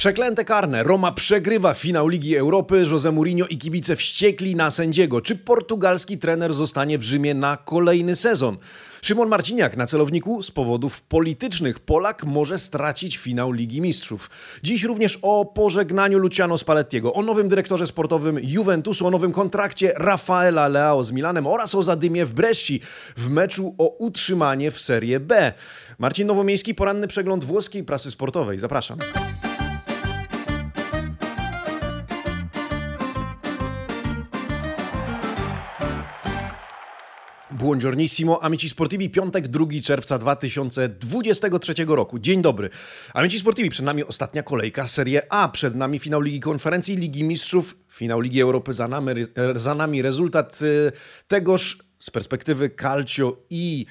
Przeklęte karne. Roma przegrywa finał Ligi Europy. Jose Mourinho i kibice wściekli na sędziego. Czy portugalski trener zostanie w Rzymie na kolejny sezon? Szymon Marciniak na celowniku z powodów politycznych. Polak może stracić finał Ligi Mistrzów. Dziś również o pożegnaniu Luciano Spallettiego, o nowym dyrektorze sportowym Juventusu, o nowym kontrakcie Rafaela Leao z Milanem oraz o zadymie w Bresci w meczu o utrzymanie w Serie B. Marcin Nowomiejski, poranny przegląd włoskiej prasy sportowej. Zapraszam. Buongiornissimo, amici sportivi, piątek, 2 czerwca 2023 roku. Dzień dobry. Amici sportivi, przed nami ostatnia kolejka Serie A, przed nami finał Ligi Konferencji, Ligi Mistrzów, finał Ligi Europy, za nami, za nami rezultat y, tegoż z perspektywy Calcio i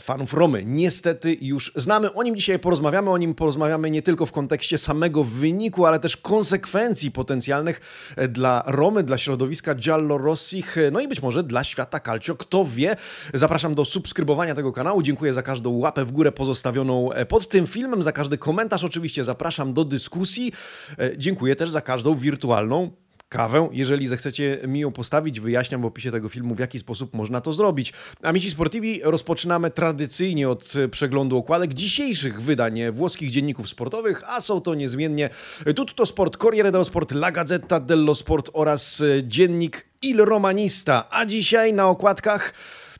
fanów Romy. Niestety już znamy. O nim dzisiaj porozmawiamy. O nim porozmawiamy nie tylko w kontekście samego wyniku, ale też konsekwencji potencjalnych e, dla Romy, dla środowiska Giallo-Rossich, e, no i być może dla świata calcio. Kto wie? Zapraszam do subskrybowania tego kanału. Dziękuję za każdą łapę w górę pozostawioną pod tym filmem, za każdy komentarz oczywiście. Zapraszam do dyskusji. Dziękuję też za każdą wirtualną kawę. Jeżeli zechcecie mi ją postawić, wyjaśniam w opisie tego filmu, w jaki sposób można to zrobić. Amici Sportivi rozpoczynamy tradycyjnie od przeglądu okładek dzisiejszych wydań włoskich dzienników sportowych, a są to niezmiennie Tutto Sport, Corriere dello Sport, La Gazzetta dello Sport oraz dziennik Il Romanista. A dzisiaj na okładkach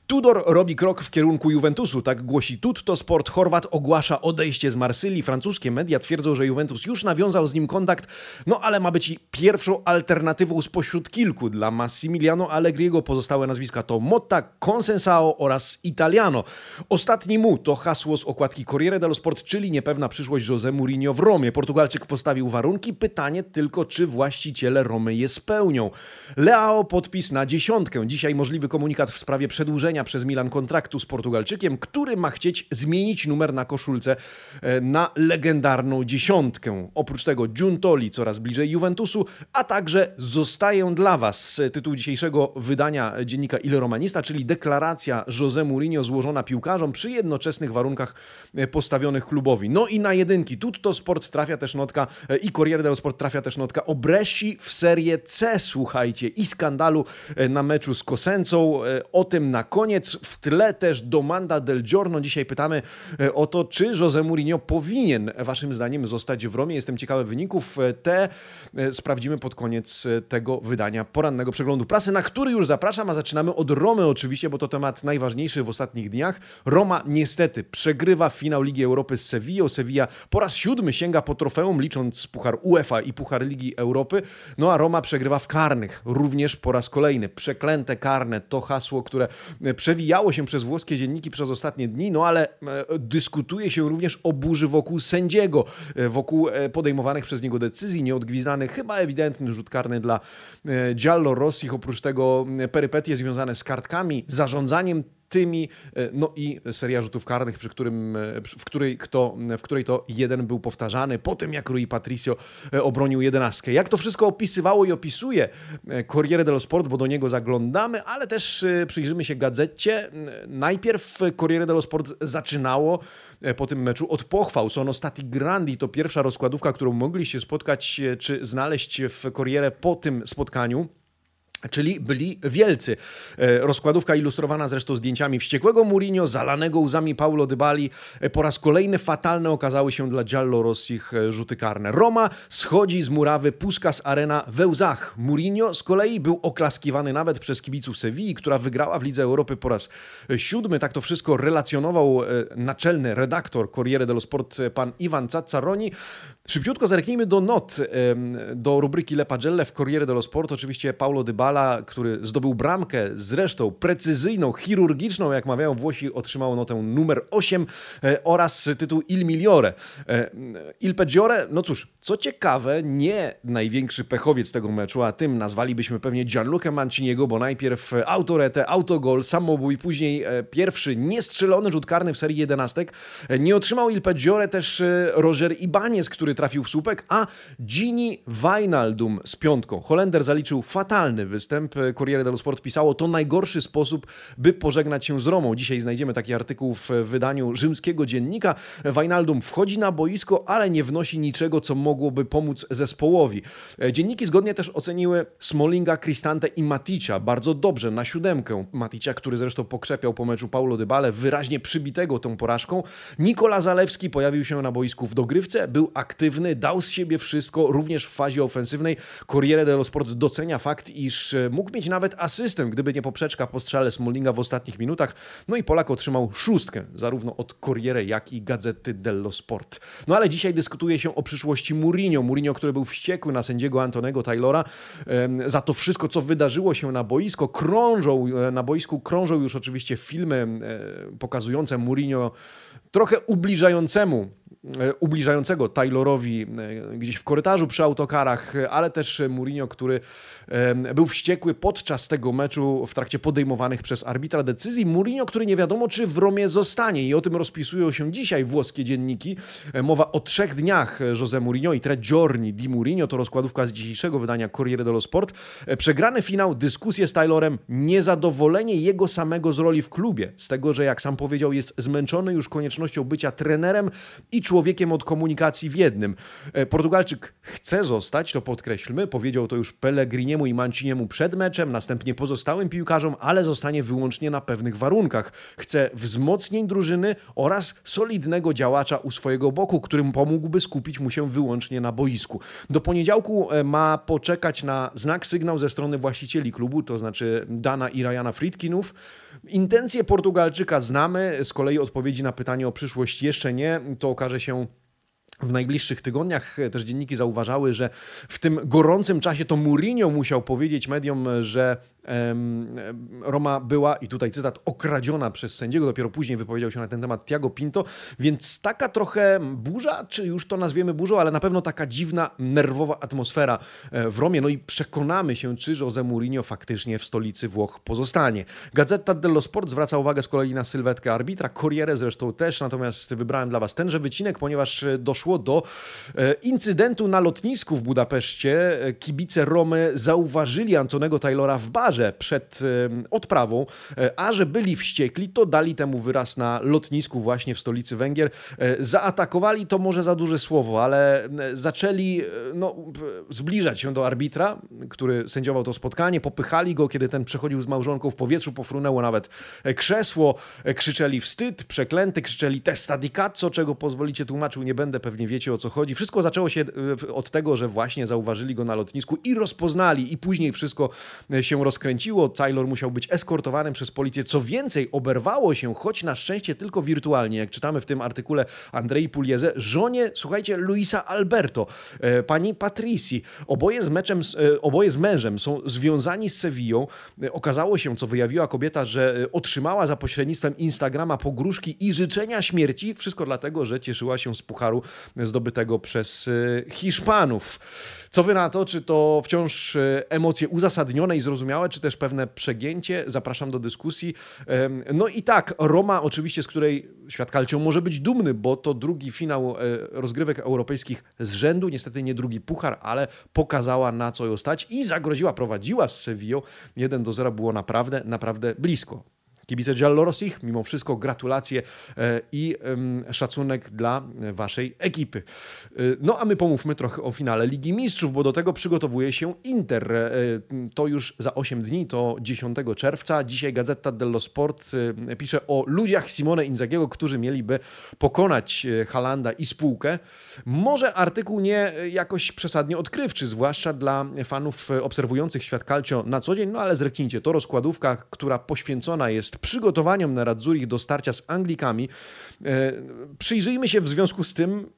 Tudor robi krok w kierunku Juventusu, tak głosi Tutto Sport. Chorwat ogłasza odejście z Marsylii. Francuskie media twierdzą, że Juventus już nawiązał z nim kontakt, no ale ma być pierwszą alternatywą spośród kilku dla Massimiliano Allegriego. Pozostałe nazwiska to Motta, Consensao oraz Italiano. Ostatni mu to hasło z okładki Corriere dello Sport, czyli niepewna przyszłość Jose Mourinho w Romie. Portugalczyk postawił warunki. Pytanie tylko, czy właściciele Romy je spełnią. Leao podpis na dziesiątkę. Dzisiaj możliwy komunikat w sprawie przedłużenia przez Milan kontraktu z Portugalczykiem, który ma chcieć zmienić numer na koszulce e, na legendarną dziesiątkę. Oprócz tego Giuntoli coraz bliżej Juventusu, a także Zostaję dla Was. Tytuł dzisiejszego wydania dziennika Il Romanista, czyli deklaracja Jose Mourinho złożona piłkarzom przy jednoczesnych warunkach e, postawionych klubowi. No i na jedynki. Tutto Sport trafia też notka e, i Corriere dello Sport trafia też notka o Bresci w Serie C, słuchajcie, i skandalu na meczu z Kosencą. O tym na koniec koniec w tle też Domanda del Giorno. Dzisiaj pytamy e, o to, czy Jose Mourinho powinien waszym zdaniem zostać w Romie. Jestem ciekawy wyników. E, te e, sprawdzimy pod koniec tego wydania porannego przeglądu prasy, na który już zapraszam, a zaczynamy od Romy oczywiście, bo to temat najważniejszy w ostatnich dniach. Roma niestety przegrywa finał Ligi Europy z Sevillą. Sevilla po raz siódmy sięga po trofeum, licząc Puchar UEFA i Puchar Ligi Europy. No a Roma przegrywa w karnych, również po raz kolejny. Przeklęte karne to hasło, które przewijało się przez włoskie dzienniki przez ostatnie dni, no ale e, dyskutuje się również o burzy wokół sędziego, e, wokół e, podejmowanych przez niego decyzji, nieodgwizdany, chyba ewidentny rzut karny dla Giallo Rossich, oprócz tego perypetie związane z kartkami, zarządzaniem tymi, e, no i seria rzutów karnych, przy którym, e, w, której kto, w której to jeden był powtarzany, po tym jak Rui Patricio e, obronił jedenastkę. Jak to wszystko opisywało i opisuje Corriere dello Sport, bo do niego zaglądamy, ale też przyjrzymy się gazecie. Najpierw Corriere dello Sport zaczynało po tym meczu od pochwał. Sono stati grandi to pierwsza rozkładówka, którą mogliście spotkać czy znaleźć w Corriere po tym spotkaniu. Czyli byli wielcy. E, rozkładówka ilustrowana zresztą zdjęciami wściekłego Mourinho, zalanego łzami Paulo Dybali. E, po raz kolejny fatalne okazały się dla Giallo Rossich e, rzuty karne. Roma schodzi z murawy Puskas Arena we łzach. Mourinho z kolei był oklaskiwany nawet przez kibiców Sewilli, która wygrała w Lidze Europy po raz siódmy. Tak to wszystko relacjonował naczelny redaktor Corriere dello Sport pan Iwan Cazzaroni. Szybciutko zerknijmy do not, do rubryki Le Pagelle w Corriere dello Sport. Oczywiście Paulo Dybala, który zdobył bramkę, zresztą precyzyjną, chirurgiczną, jak mawiają Włosi, otrzymał notę numer 8 e, oraz tytuł Il Migliore. E, Il Peggiore, no cóż, co ciekawe, nie największy pechowiec tego meczu, a tym nazwalibyśmy pewnie Gianluca Manciniego, bo najpierw autorete, autogol, samobój, później e, pierwszy niestrzelony rzut karny w serii jedenastek. Nie otrzymał Il Peggiore też Roger Ibanez, który trafił w słupek, a Gini Wijnaldum z piątką. Holender zaliczył fatalny występ. Corriere dello Sport pisało, to najgorszy sposób, by pożegnać się z Romą. Dzisiaj znajdziemy taki artykuł w wydaniu rzymskiego dziennika. Wijnaldum wchodzi na boisko, ale nie wnosi niczego, co mogłoby pomóc zespołowi. Dzienniki zgodnie też oceniły Smolinga, Cristante i Maticza bardzo dobrze, na siódemkę. Maticza, który zresztą pokrzepiał po meczu Paulo Dybale, wyraźnie przybitego tą porażką. Nikola Zalewski pojawił się na boisku w dogrywce, był aktywny, dał z siebie wszystko, również w fazie ofensywnej. Corriere dello Sport docenia fakt, iż mógł mieć nawet asystę, gdyby nie poprzeczka po strzale Smolinga w ostatnich minutach. No i Polak otrzymał szóstkę, zarówno od Corriere, jak i Gazety dello Sport. No ale dzisiaj dyskutuje się o przyszłości Mourinho. Mourinho, który był wściekły na sędziego Antonego Taylora za to wszystko, co wydarzyło się na boisko. Krążą, e, na boisku krążą już oczywiście filmy e, pokazujące Mourinho trochę ubliżającemu E, ubliżającego Taylorowi e, gdzieś w korytarzu przy autokarach, ale też Mourinho, który był wściekły podczas tego meczu w trakcie podejmowanych przez arbitra decyzji. Mourinho, który nie wiadomo czy w Romie zostanie i o tym rozpisują się dzisiaj włoskie dzienniki. E, mowa o trzech dniach José Mourinho i tre giorni di Mourinho, to rozkładówka z dzisiejszego wydania Corriere dello Sport. Przegrany finał, dyskusje z Taylorem, niezadowolenie jego samego z roli w klubie, z tego, że jak sam powiedział jest zmęczony już koniecznością bycia trenerem i od komunikacji w jednym. E, Portugalczyk chce zostać, to podkreślmy, powiedział to już Pellegriniemu i Manciniemu przed meczem, następnie pozostałym piłkarzom, ale zostanie wyłącznie na pewnych warunkach. Chce wzmocnień drużyny oraz solidnego działacza u swojego boku, którym pomógłby skupić mu się wyłącznie na boisku. Do poniedziałku e, ma poczekać na znak, sygnał ze strony właścicieli klubu, to znaczy Dana i Ryana Friedkinów. Intencje Portugalczyka znamy, z kolei odpowiedzi na pytanie o przyszłość jeszcze nie. To okaże się w najbliższych tygodniach. Też dzienniki zauważały, że w tym gorącym czasie to Mourinho musiał powiedzieć mediom, że Roma była, i tutaj cytat, okradziona przez sędziego. Dopiero później wypowiedział się na ten temat Tiago Pinto, więc taka trochę burza, czy już to nazwiemy burzą, ale na pewno taka dziwna, nerwowa atmosfera e, w Romie. No i przekonamy się, czy Jose Mourinho faktycznie w stolicy Włoch pozostanie. Gazeta dello Sport zwraca uwagę z kolei na sylwetkę arbitra, Corriere zresztą też, natomiast wybrałem dla Was tenże wycinek, ponieważ e, doszło do e, incydentu na lotnisku w Budapeszcie. Kibice Romy zauważyli Antonego Taylora w barze, przed odprawą, e, a że byli wściekli, to dali temu wyraz na lotnisku właśnie w stolicy Węgier. E, zaatakowali to może za duże słowo, ale zaczęli e, no, zbliżać się do arbitra, który sędziował to spotkanie, popychali go, kiedy ten przechodził z małżonką w powietrzu, pofrunęło nawet krzesło, krzyczeli wstyd, przeklęty, krzyczeli testa di cazzo, czego pozwolicie tłumaczył, nie będę, pewnie wiecie o co chodzi. Wszystko zaczęło się od tego, że właśnie zauważyli go na lotnisku i rozpoznali i później wszystko się rozkręciło kręciło. Taylor musiał być eskortowany przez policję. Co więcej, oberwało się, choć na szczęście tylko wirtualnie, jak czytamy w tym artykule Andrei Pulieze, żonie, słuchajcie, Luisa Alberto, e, pani Patrici. Oboje z, meczem, e, oboje z mężem są związani z Sevillą. E, okazało się, co wyjawiła kobieta, że otrzymała za pośrednictwem Instagrama pogróżki i życzenia śmierci. Wszystko dlatego, że cieszyła się z pucharu zdobytego przez Hiszpanów. Co wy na to? Czy to wciąż emocje uzasadnione i zrozumiałe, czy też pewne przegięcie. Zapraszam do dyskusji. No i tak, Roma oczywiście, z której świat Calcio może być dumny, bo to drugi finał e, rozgrywek europejskich z rzędu, niestety nie drugi puchar, ale pokazała na co ją stać i zagroziła, prowadziła z Sevillą. 1 do 0 było naprawdę, naprawdę blisko. Kibice Giallorossich, mimo wszystko gratulacje e, i szacunek dla waszej ekipy. E, no a my pomówmy trochę o finale Ligi Mistrzów, bo do tego przygotowuje się Inter. E, to już za 8 dni, to 10 czerwca. Dzisiaj Gazeta dello Sport pisze o ludziach Simone Inzagiego, którzy mieliby pokonać Halanda i spółkę. Może artykuł nie jakoś przesadnie odkrywczy, zwłaszcza dla fanów obserwujących świat calcio na co dzień, no ale zreknijcie, to rozkładówka, która poświęcona jest przygotowaniom na Radzurich do starcia z Anglikami. E, przyjrzyjmy się w związku z tym,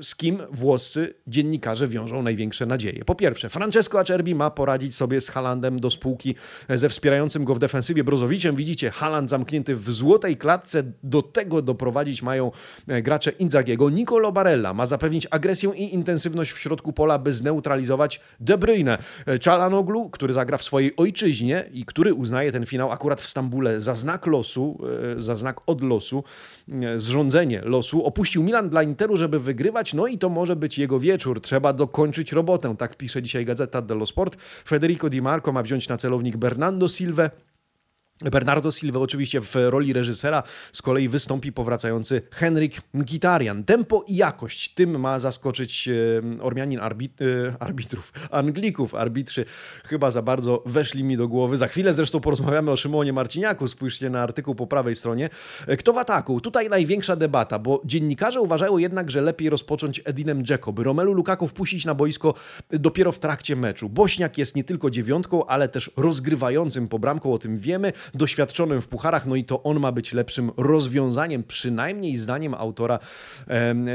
z kim włoscy dziennikarze wiążą największe nadzieje. Po pierwsze, Francesco Acerbi ma poradzić sobie z Halandem do spółki ze wspierającym go w defensywie Brozowiciem. Widzicie, Haland zamknięty w złotej klatce. Do tego doprowadzić mają e, gracze Inzagiego. Nicolo Barella ma zapewnić agresję i intensywność w środku pola, by zneutralizować De Bruyne. Czalanoglu, który zagra w swojej ojczyźnie i który uznaje ten finał akurat w Stambule za znak losu, za znak od losu, zrządzenie losu. Opuścił Milan dla Interu, żeby wygrywać, no i to może być jego wieczór. Trzeba dokończyć robotę, tak pisze dzisiaj Gazeta dello Sport. Federico Di Marco ma wziąć na celownik Bernardo Silva. Bernardo Silva oczywiście w roli reżysera, z kolei wystąpi powracający Henryk Mkhitaryan. Tempo i jakość, tym ma zaskoczyć Ormianin e, arbitrów, Anglików. Arbitrzy chyba za bardzo weszli mi do głowy. Za chwilę zresztą porozmawiamy o Szymonie Marciniaku, spójrzcie na artykuł po prawej stronie. E, kto w ataku? Tutaj największa debata, bo dziennikarze uważają jednak, że lepiej rozpocząć Edinem by Romelu Lukaku wpuścić na boisko dopiero w trakcie meczu. Bośniak jest nie tylko dziewiątką, ale też rozgrywającym po bramką, o tym wiemy doświadczonym w pucharach, no i to on ma być lepszym rozwiązaniem, przynajmniej zdaniem autora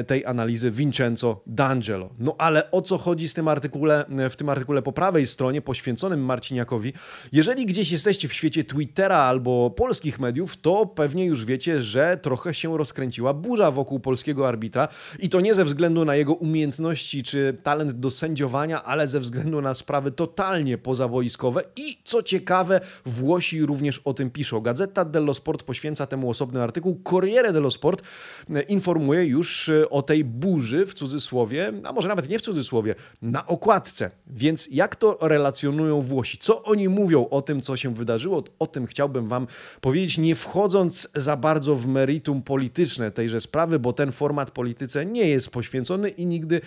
tej analizy Vincenzo D'Angelo. No ale o co chodzi z tym artykule, w tym artykule po prawej stronie poświęconym Marciniakowi? Jeżeli gdzieś jesteście w świecie Twittera albo polskich mediów, to pewnie już wiecie, że trochę się rozkręciła burza wokół polskiego arbitra i to nie ze względu na jego umiejętności czy talent do sędziowania, ale ze względu na sprawy totalnie pozawojskowe i co ciekawe, Włosi również o tym piszą. Gazeta dello Sport poświęca temu osobny artykuł. Corriere dello Sport e, informuje już e, o tej burzy w cudzysłowie, a może nawet nie w cudzysłowie, na okładce. Więc jak to relacjonują Włosi? Co oni mówią o tym, co się wydarzyło? O tym chciałbym Wam powiedzieć, nie wchodząc za bardzo w meritum polityczne tejże sprawy, bo ten format polityce nie jest poświęcony i nigdy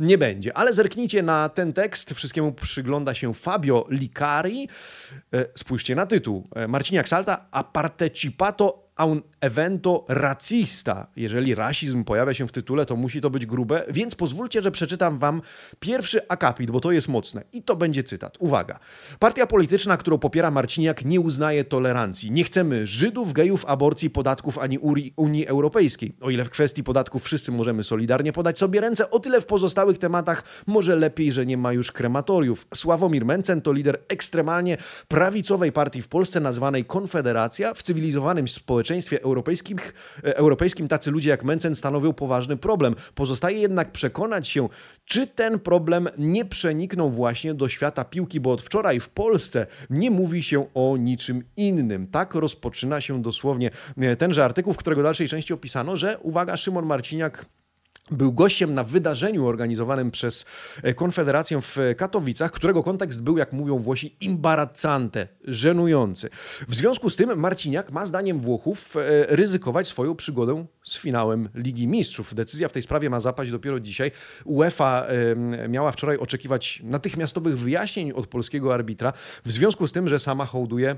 nie będzie. Ale zerknijcie na ten tekst. Wszystkiemu przygląda się Fabio Licari. E, spójrzcie na tytuł. Marciniak salta, ha partecipato un evento racista. Jeżeli rasizm pojawia się w tytule, to musi to być grube, więc pozwólcie, że przeczytam wam pierwszy akapit, bo to jest mocne. I to będzie cytat. Uwaga. Partia polityczna, którą popiera Marciniak, nie uznaje tolerancji. Nie chcemy Żydów, gejów, aborcji, podatków ani Unii Europejskiej. O ile w kwestii podatków wszyscy możemy solidarnie podać sobie ręce, o tyle w pozostałych tematach może lepiej, że nie ma już krematoriów. Sławomir Mencen to lider ekstremalnie prawicowej partii w Polsce nazwanej Konfederacja. W cywilizowanym społeczeństwie społeczeństwie europejskim, e, europejskim tacy ludzie jak Mencen stanowią poważny problem. Pozostaje jednak przekonać się, czy ten problem nie przeniknął właśnie do świata piłki, bo od wczoraj w Polsce nie mówi się o niczym innym. Tak rozpoczyna się dosłownie e, tenże artykuł, w którego dalszej części opisano, że uwaga, Szymon Marciniak był gościem na wydarzeniu organizowanym przez e, Konfederację w Katowicach, którego kontekst był, jak mówią Włosi, imbarazzante, żenujący. W związku z tym Marciniak ma zdaniem Włochów e, ryzykować swoją przygodę z finałem Ligi Mistrzów. Decyzja w tej sprawie ma zapaść dopiero dzisiaj. UEFA miała wczoraj oczekiwać natychmiastowych wyjaśnień od polskiego arbitra, w związku z tym, że sama hołduje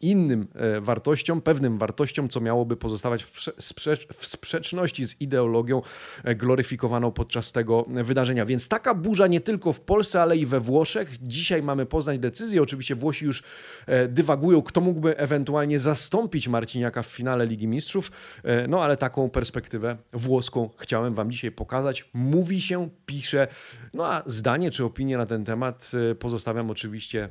innym e, wartościom, pewnym wartościom, co miałoby pozostawać w, sprzecz w sprzeczności z ideologią e, gloryfikowaną podczas tego wydarzenia. Więc taka burza nie tylko w Polsce, ale i we Włoszech. Dzisiaj mamy poznać decyzję. Oczywiście Włosi już e, dywagują, kto mógłby ewentualnie zastąpić Marciniaka w finale Ligi Mistrzów. No ale taką perspektywę włoską chciałem Wam dzisiaj pokazać. Mówi się, pisze. No a zdanie czy opinię na ten temat pozostawiam oczywiście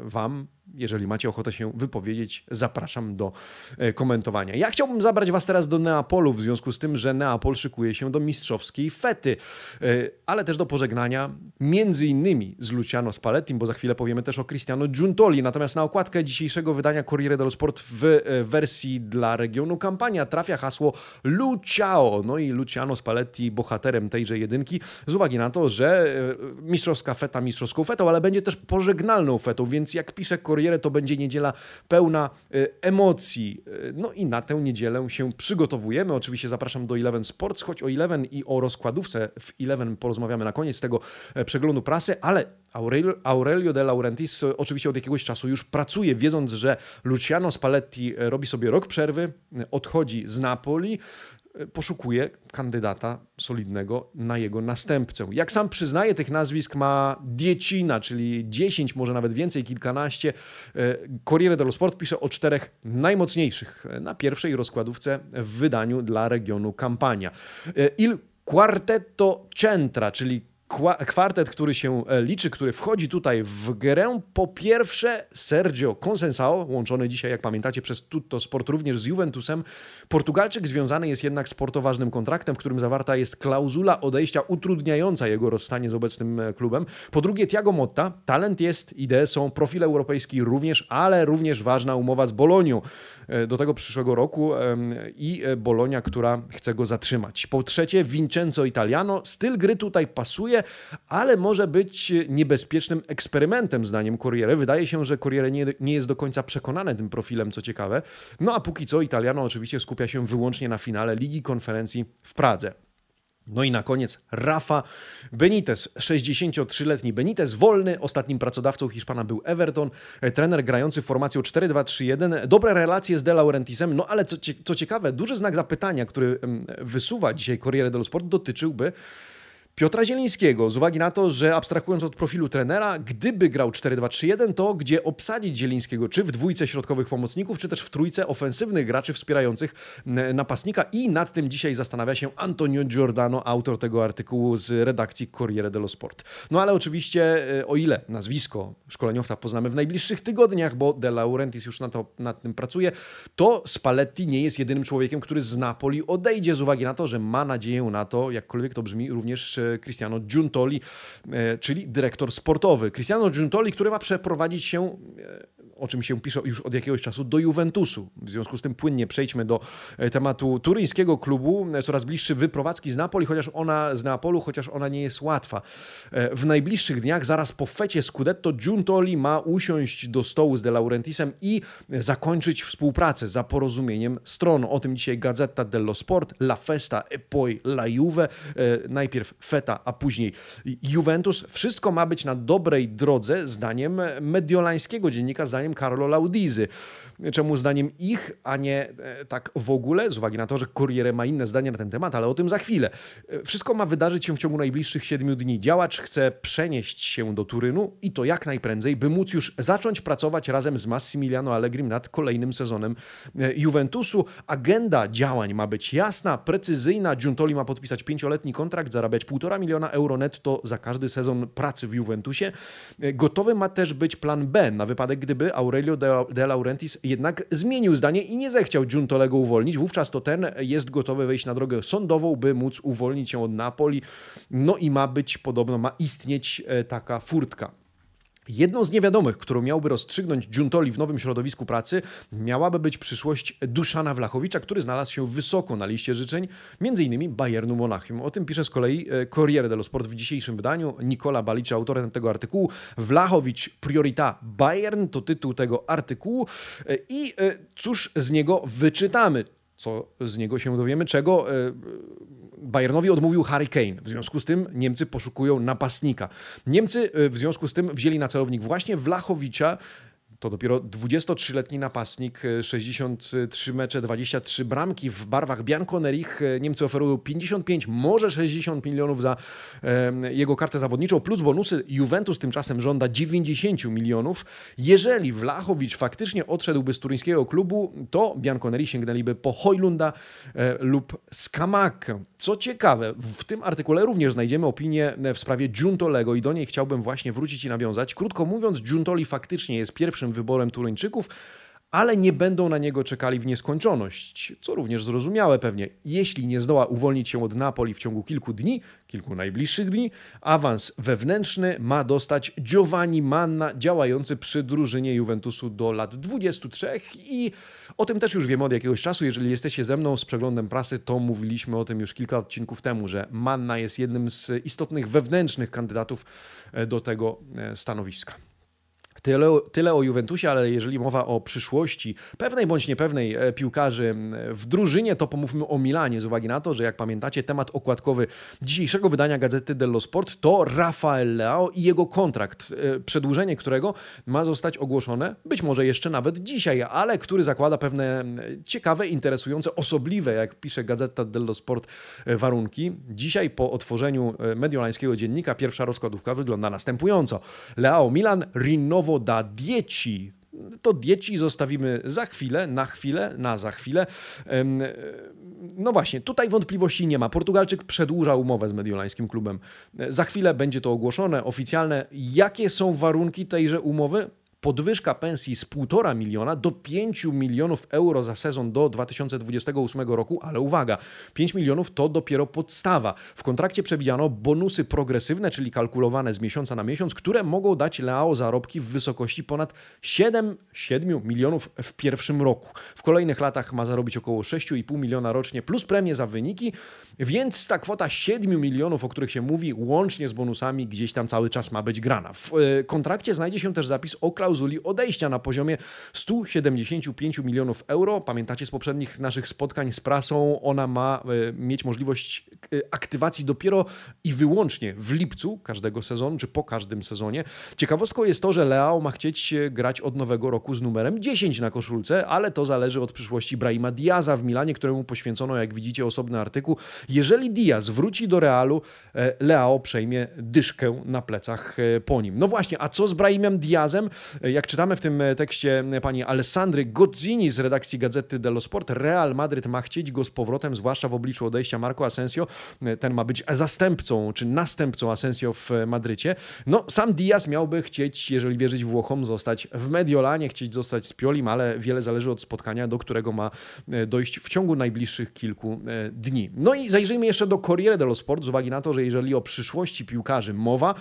Wam jeżeli macie ochotę się wypowiedzieć, zapraszam do e, komentowania. Ja chciałbym zabrać Was teraz do Neapolu, w związku z tym, że Neapol szykuje się do mistrzowskiej fety, e, ale też do pożegnania między innymi z Luciano Spallettim, bo za chwilę powiemy też o Cristiano Giuntoli. Natomiast na okładkę dzisiejszego wydania Corriere dello Sport w e, wersji dla regionu kampania trafia hasło Luciao. No i Luciano Spalletti bohaterem tejże jedynki z uwagi na to, że mistrzowska feta mistrzowską fetą, ale będzie też pożegnalną fetą, więc jak pisze Corriere Corriere to będzie niedziela pełna y, emocji. Y, no i na tę niedzielę się przygotowujemy. Oczywiście zapraszam do Eleven Sports, choć o Eleven i o rozkładówce w Eleven porozmawiamy na koniec tego e, przeglądu prasy, ale Aurelio, De Laurentiis e, oczywiście od jakiegoś czasu już pracuje, wiedząc, że Luciano Spalletti e, robi sobie rok przerwy, odchodzi z Napoli poszukuje kandydata solidnego na jego następcę. Jak sam przyznaje, tych nazwisk ma Diecina, czyli 10, może nawet więcej, kilkanaście. E, Corriere dello Sport pisze o czterech najmocniejszych na pierwszej rozkładówce w wydaniu dla regionu Kampania. E, Il Quartetto Centra, czyli kwartet, który się e, liczy, który wchodzi tutaj w grę. Po pierwsze Sergio Concensao, łączony dzisiaj, jak pamiętacie, przez Tutto Sport również z Juventusem. Portugalczyk związany jest jednak z portoważnym kontraktem, w którym zawarta jest klauzula odejścia utrudniająca jego rozstanie z obecnym e, klubem. Po drugie Tiago Motta, talent jest, idee są, profil europejski również, ale również ważna umowa z Bolonią e, do tego przyszłego roku i Bolonia, która chce go zatrzymać. Po trzecie Vincenzo Italiano, styl gry tutaj pasuje, ale może być niebezpiecznym eksperymentem, zdaniem Corriere. Wydaje się, że Corriere nie, nie jest do końca przekonane tym profilem, co ciekawe. No a póki co Italiano oczywiście skupia się wyłącznie na finale Ligi Konferencji w Pradze. No i na koniec Rafa Benitez, 63-letni Benitez, wolny. Ostatnim pracodawcą Hiszpana był Everton, trener grający formacją 4-2-3-1. Dobre relacje z De Laurentisem, no ale co, co ciekawe, duży znak zapytania, który wysuwa dzisiaj Corriere dello Sport, dotyczyłby Piotra Zielińskiego, z uwagi na to, że abstrahując od profilu trenera, gdyby grał 4-2-3-1, to gdzie obsadzić Zielińskiego, czy w dwójce środkowych pomocników, czy też w trójce ofensywnych graczy wspierających napastnika i nad tym dzisiaj zastanawia się Antonio Giordano, autor tego artykułu z redakcji Corriere dello Sport. No ale oczywiście, e, o ile nazwisko szkoleniowca poznamy w najbliższych tygodniach, bo De Laurentiis już na to, nad tym pracuje, to Spalletti nie jest jedynym człowiekiem, który z Napoli odejdzie z uwagi na to, że ma nadzieję na to, jakkolwiek to brzmi, również Cristiano Giuntoli, e, czyli dyrektor sportowy. Cristiano Giuntoli, który ma przeprowadzić się e, o czym się pisze już od jakiegoś czasu, do Juventusu. W związku z tym płynnie przejdźmy do e, tematu turyńskiego klubu, e, coraz bliższy wyprowadzki z Napoli, chociaż ona z Neapolu, chociaż ona nie jest łatwa. E, w najbliższych dniach, zaraz po fecie Scudetto, Giuntoli ma usiąść do stołu z De Laurentisem i zakończyć współpracę za porozumieniem stron. O tym dzisiaj Gazeta dello Sport, La Festa e poi La Juve. Najpierw Feta, a później Juventus. Wszystko ma być na dobrej drodze, zdaniem mediolańskiego dziennika, zdaniem zdaniem Carlo Laudizy. Czemu zdaniem ich, a nie e, tak w ogóle, z uwagi na to, że Corriere ma inne zdanie na ten temat, ale o tym za chwilę. E, wszystko ma wydarzyć się w ciągu najbliższych siedmiu dni. Działacz chce przenieść się do Turynu i to jak najprędzej, by móc już zacząć pracować razem z Massimiliano Allegrim nad kolejnym sezonem e, Juventusu. Agenda działań ma być jasna, precyzyjna. Giuntoli ma podpisać pięcioletni kontrakt, zarabiać półtora miliona euro netto za każdy sezon pracy w Juventusie. Gotowy ma też być plan B na wypadek, gdyby Aurelio De Laurentiis jednak zmienił zdanie i nie zechciał Giuntolego uwolnić. Wówczas to ten jest gotowy wejść na drogę sądową, by móc uwolnić się od Napoli. No i ma być, podobno ma istnieć e, taka furtka. Jedną z niewiadomych, którą miałby rozstrzygnąć Giuntoli w nowym środowisku pracy, miałaby być przyszłość Duszana Wlachowicza, który znalazł się wysoko na liście życzeń, m.in. Bayernu Monachium. O tym pisze z kolei e, Corriere dello Sport w dzisiejszym wydaniu. Nikola Balicza, autorem tego artykułu. Wlachowicz Priorita Bayern to tytuł tego artykułu. E, I e, cóż z niego wyczytamy? Co z niego się dowiemy? Czego Bayernowi odmówił Harry Kane. W związku z tym Niemcy poszukują napastnika. Niemcy y, w związku z tym wzięli na celownik właśnie Wlachowicza, to dopiero 23-letni napastnik, 63 mecze, 23 bramki w barwach Bianconerich. Niemcy oferują 55, może 60 milionów za jego kartę zawodniczą, plus bonusy. Juventus tymczasem żąda 90 milionów. Jeżeli Wlachowicz faktycznie odszedłby z turyńskiego klubu, to Bianconeri sięgnęliby po Hojlunda e, lub Skamakę. Co ciekawe, w tym artykule również znajdziemy opinię w sprawie Giuntolego i do niej chciałbym właśnie wrócić i nawiązać. Krótko mówiąc, Giuntoli faktycznie jest pierwszym wyborem Turyńczyków, ale nie będą na niego czekali w nieskończoność, co również zrozumiałe pewnie. Jeśli nie zdoła uwolnić się od Napoli w ciągu kilku dni, kilku najbliższych dni, awans wewnętrzny ma dostać Giovanni Manna, działający przy drużynie Juventusu do lat 23 i o tym też już wiemy od jakiegoś czasu. Jeżeli jesteście ze mną z przeglądem prasy, to mówiliśmy o tym już kilka odcinków temu, że Manna jest jednym z istotnych wewnętrznych kandydatów e, do tego e, stanowiska. Tyle, tyle o Juventusie, ale jeżeli mowa o przyszłości pewnej bądź niepewnej e, piłkarzy w drużynie, to pomówmy o Milanie z uwagi na to, że jak pamiętacie, temat okładkowy dzisiejszego wydania Gazety dello Sport to Rafael Leao i jego kontrakt, e, przedłużenie którego ma zostać ogłoszone, być może jeszcze nawet dzisiaj, ale który zakłada pewne ciekawe, interesujące, osobliwe, jak pisze Gazeta dello Sport, e, warunki. Dzisiaj po otworzeniu mediolańskiego dziennika pierwsza rozkładówka wygląda następująco. Leao Milan, Rinnowo da 10 to dieci zostawimy za chwilę, na chwilę, na za chwilę. No właśnie, tutaj wątpliwości nie ma. Portugalczyk przedłuża umowę z mediolańskim klubem. Za chwilę będzie to ogłoszone, oficjalne. Jakie są warunki tejże umowy? Podwyżka pensji z 1,5 miliona do 5 milionów euro za sezon do 2028 roku, ale uwaga, 5 milionów to dopiero podstawa. W kontrakcie przewidziano bonusy progresywne, czyli kalkulowane z miesiąca na miesiąc, które mogą dać Leao zarobki w wysokości ponad 7, 7 milionów w pierwszym roku. W kolejnych latach ma zarobić około 6,5 miliona rocznie plus premie za wyniki, więc ta kwota 7 milionów, o których się mówi, łącznie z bonusami, gdzieś tam cały czas ma być grana. W e, kontrakcie znajdzie się też zapis o klauzuli klauzuli odejścia na poziomie 175 milionów euro. Pamiętacie z poprzednich naszych spotkań z prasą, ona ma e, mieć możliwość e, aktywacji dopiero i wyłącznie w lipcu każdego sezonu, czy po każdym sezonie. Ciekawostką jest to, że Leao ma chcieć e, grać od nowego roku z numerem 10 na koszulce, ale to zależy od przyszłości Brahima Diaza w Milanie, któremu poświęcono, jak widzicie, osobny artykuł. Jeżeli Diaz wróci do Realu, Leao przejmie dyszkę na plecach po nim. No właśnie, a co z Brahimem Diazem? Jak czytamy w tym tekście pani Alessandry Gozzini z redakcji Gazety dello Sport, Real Madryt ma chcieć go z powrotem, zwłaszcza w obliczu odejścia Marco Asensio. Ten ma być zastępcą czy następcą Asensio w Madrycie. No, sam Diaz miałby chcieć, jeżeli wierzyć Włochom, zostać w Mediolanie, chcieć zostać z Piolim, ale wiele zależy od spotkania, do którego ma dojść w ciągu najbliższych kilku dni. No i zajrzyjmy jeszcze do Corriere dello Sport, z uwagi na to, że jeżeli o przyszłości piłkarzy mowa,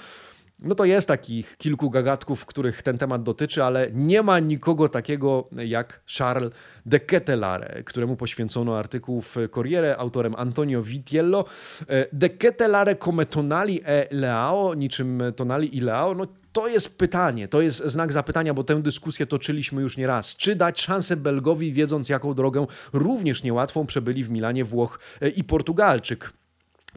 no to jest takich kilku gagatków, których ten temat dotyczy, ale nie ma nikogo takiego jak Charles de Ketelare, któremu poświęcono artykuł w Corriere autorem Antonio Vitiello. E, de Ketelare come Tonali e Leao, niczym Tonali i Leao, no to jest pytanie, to jest znak zapytania, bo tę dyskusję toczyliśmy już nie raz. Czy dać szansę Belgowi, wiedząc jaką drogę również niełatwą przebyli w Milanie Włoch e, i Portugalczyk?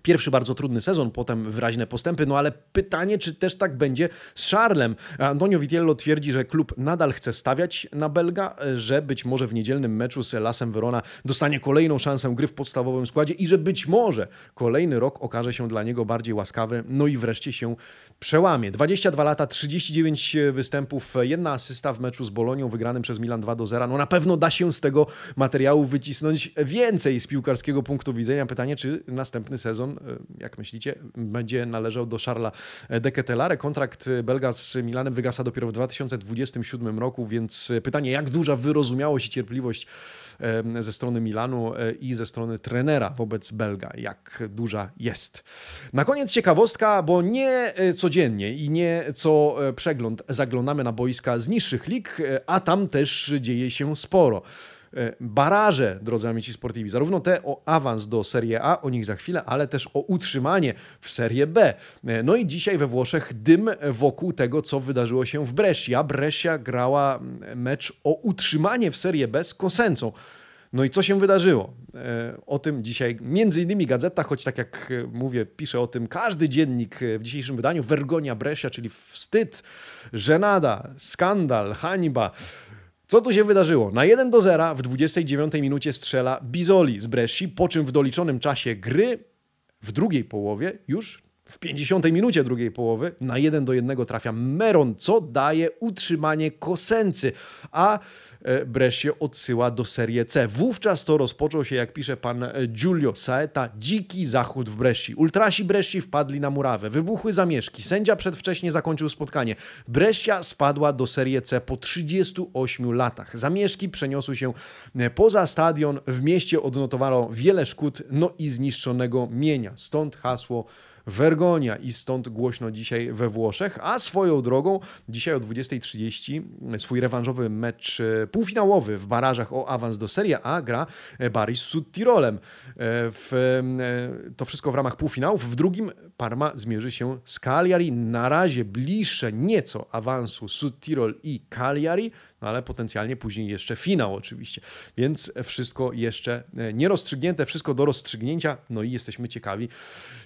Pierwszy bardzo trudny sezon, potem wyraźne postępy, no ale pytanie, czy też tak będzie z Charlem. Antonio Vitiello twierdzi, że klub nadal chce stawiać na Belga, że być może w niedzielnym meczu z Lasem Verona dostanie kolejną szansę gry w podstawowym składzie i że być może kolejny rok okaże się dla niego bardziej łaskawy, no i wreszcie się przełamie. 22 lata, 39 występów, jedna asysta w meczu z Bolonią wygranym przez Milan 2 do 0. No na pewno da się z tego materiału wycisnąć więcej z piłkarskiego punktu widzenia. Pytanie, czy następny sezon E, jak myślicie, będzie należał do Charlesa Deketelare. Kontrakt Belga z Milanem wygasa dopiero w 2027 roku, więc pytanie, jak duża wyrozumiałość i cierpliwość ze strony Milanu i ze strony trenera wobec Belga, jak duża jest. Na koniec ciekawostka, bo nie codziennie i nie co przegląd zaglądamy na boiska z niższych lig, a tam też dzieje się sporo. E, baraże, drodzy amici sportivi, zarówno te o awans do Serie A, o nich za chwilę, ale też o utrzymanie w Serie B. E, no i dzisiaj we Włoszech dym wokół tego, co wydarzyło się w Brescia. Brescia grała mecz o utrzymanie w Serie B z Kosencą. No i co się wydarzyło? E, o tym dzisiaj między innymi gazeta, choć tak jak mówię, pisze o tym każdy dziennik w dzisiejszym wydaniu. Vergonia Brescia, czyli wstyd, żenada, skandal, hańba. Co tu się wydarzyło? Na 1 do 0 w 29 minucie strzela Bizoli z Bresci, po czym w doliczonym czasie gry w drugiej połowie już w 50 minucie drugiej połowy na 1 do 1 trafia Meron, co daje utrzymanie Kosency, a e, Brescia odsyła do Serie C. Wówczas to rozpoczął się, jak pisze pan e, Giulio Saeta, dziki zachód w Bresci. Ultrasi Bresci wpadli na murawę, wybuchły zamieszki, sędzia przedwcześnie zakończył spotkanie. Brescia spadła do Serie C po 38 latach. Zamieszki przeniosły się e, poza stadion, w mieście odnotowano wiele szkód, no i zniszczonego mienia. Stąd hasło Vergonia i stąd głośno dzisiaj we Włoszech. A swoją drogą dzisiaj o 20.30 swój rewanżowy mecz e, półfinałowy w barażach o awans do Serie A gra e, Baris z Tirolem. E, w, to wszystko w ramach półfinałów. W drugim Parma zmierzy się z Cagliari. Na razie bliższe nieco awansu Sud Tirol i Cagliari no ale potencjalnie później jeszcze finał oczywiście. Więc wszystko jeszcze e, nierozstrzygnięte, wszystko do rozstrzygnięcia, no i jesteśmy ciekawi,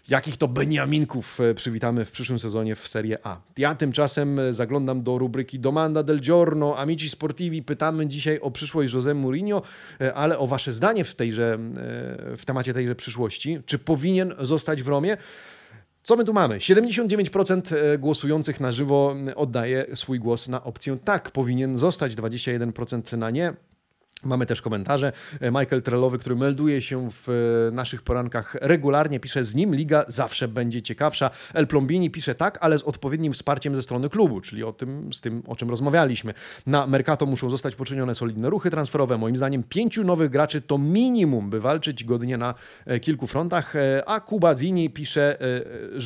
jakich to Beniaminków e, przywitamy w przyszłym sezonie w Serie A. Ja tymczasem e, zaglądam do rubryki Domanda del Giorno, Amici Sportivi, pytamy dzisiaj o przyszłość José Mourinho, ale o wasze zdanie w, tejże, w temacie tejże przyszłości. Czy powinien zostać w Romie? Co my tu mamy? 79% e, głosujących na żywo oddaje swój głos na opcję tak, powinien zostać, 21% na nie. Mamy też komentarze. E, Michael Trellowy, który melduje się w e, naszych porankach regularnie, pisze z nim liga zawsze będzie ciekawsza. El Plombini pisze tak, ale z odpowiednim wsparciem ze strony klubu, czyli o tym, z tym, o czym rozmawialiśmy. Na Mercato muszą zostać poczynione solidne ruchy transferowe. Moim zdaniem pięciu nowych graczy to minimum, by walczyć godnie na e, kilku frontach. A Kuba Zini pisze,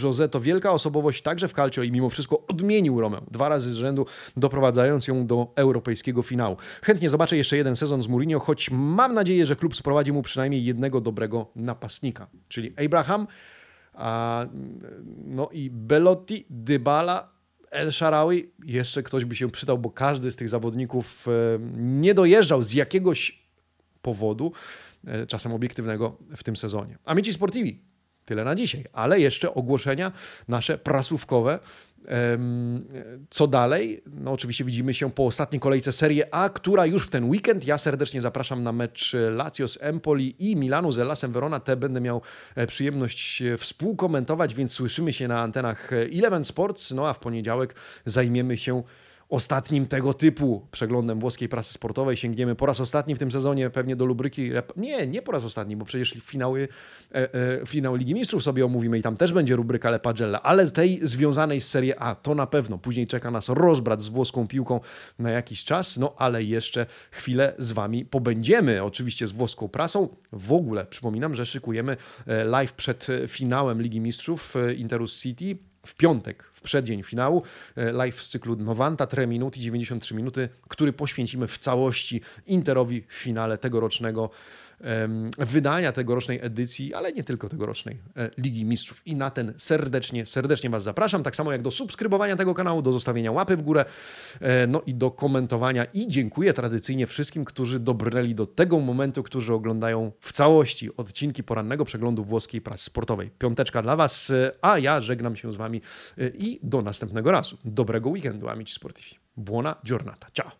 Jose to wielka osobowość także w Calcio i mimo wszystko odmienił Romę dwa razy z rzędu, doprowadzając ją do europejskiego finału. Chętnie zobaczę jeszcze jeden sezon z Mourinho, choć mam nadzieję, że klub sprowadzi mu przynajmniej jednego dobrego napastnika, czyli Abraham, a, no i Belotti, Dybala, El Sharawi. Jeszcze ktoś by się przydał, bo każdy z tych zawodników e, nie dojeżdżał z jakiegoś powodu, e, czasem obiektywnego w tym sezonie. Amici Sportivi, tyle na dzisiaj, ale jeszcze ogłoszenia nasze prasówkowe co dalej? No oczywiście widzimy się po ostatniej kolejce Serie A, która już w ten weekend. Ja serdecznie zapraszam na mecz Lazio z Empoli i Milanu z Elasem Verona. Te będę miał e, przyjemność e, współkomentować, więc słyszymy się na antenach Eleven Sports. No a w poniedziałek zajmiemy się ostatnim tego typu przeglądem włoskiej prasy sportowej. Sięgniemy po raz ostatni w tym sezonie pewnie do lubryki. Nie, nie po raz ostatni, bo przecież finały, e, e, finał Ligi Mistrzów sobie omówimy i tam też będzie rubryka Lepagella, ale tej związanej z Serie A to na pewno. Później czeka nas rozbrat z włoską piłką na jakiś czas, no ale jeszcze chwilę z Wami pobędziemy. Oczywiście z włoską prasą. W ogóle przypominam, że szykujemy e, live przed finałem Ligi Mistrzów Interus City w piątek, w przeddzień finału, e, live z cyklu Novanta 3 minuty 93 minuty, który poświęcimy w całości Interowi w finale tegorocznego wydania tegorocznej edycji, ale nie tylko tegorocznej e, Ligi Mistrzów. I na ten serdecznie, serdecznie Was zapraszam, tak samo jak do subskrybowania tego kanału, do zostawienia łapy w górę, e, no i do komentowania. I dziękuję tradycyjnie wszystkim, którzy dobrnęli do tego momentu, którzy oglądają w całości odcinki porannego przeglądu włoskiej prasy sportowej. Piąteczka dla Was, e, a ja żegnam się z Wami i do następnego razu. Dobrego weekendu, amici sportivi. Buona giornata. Ciao.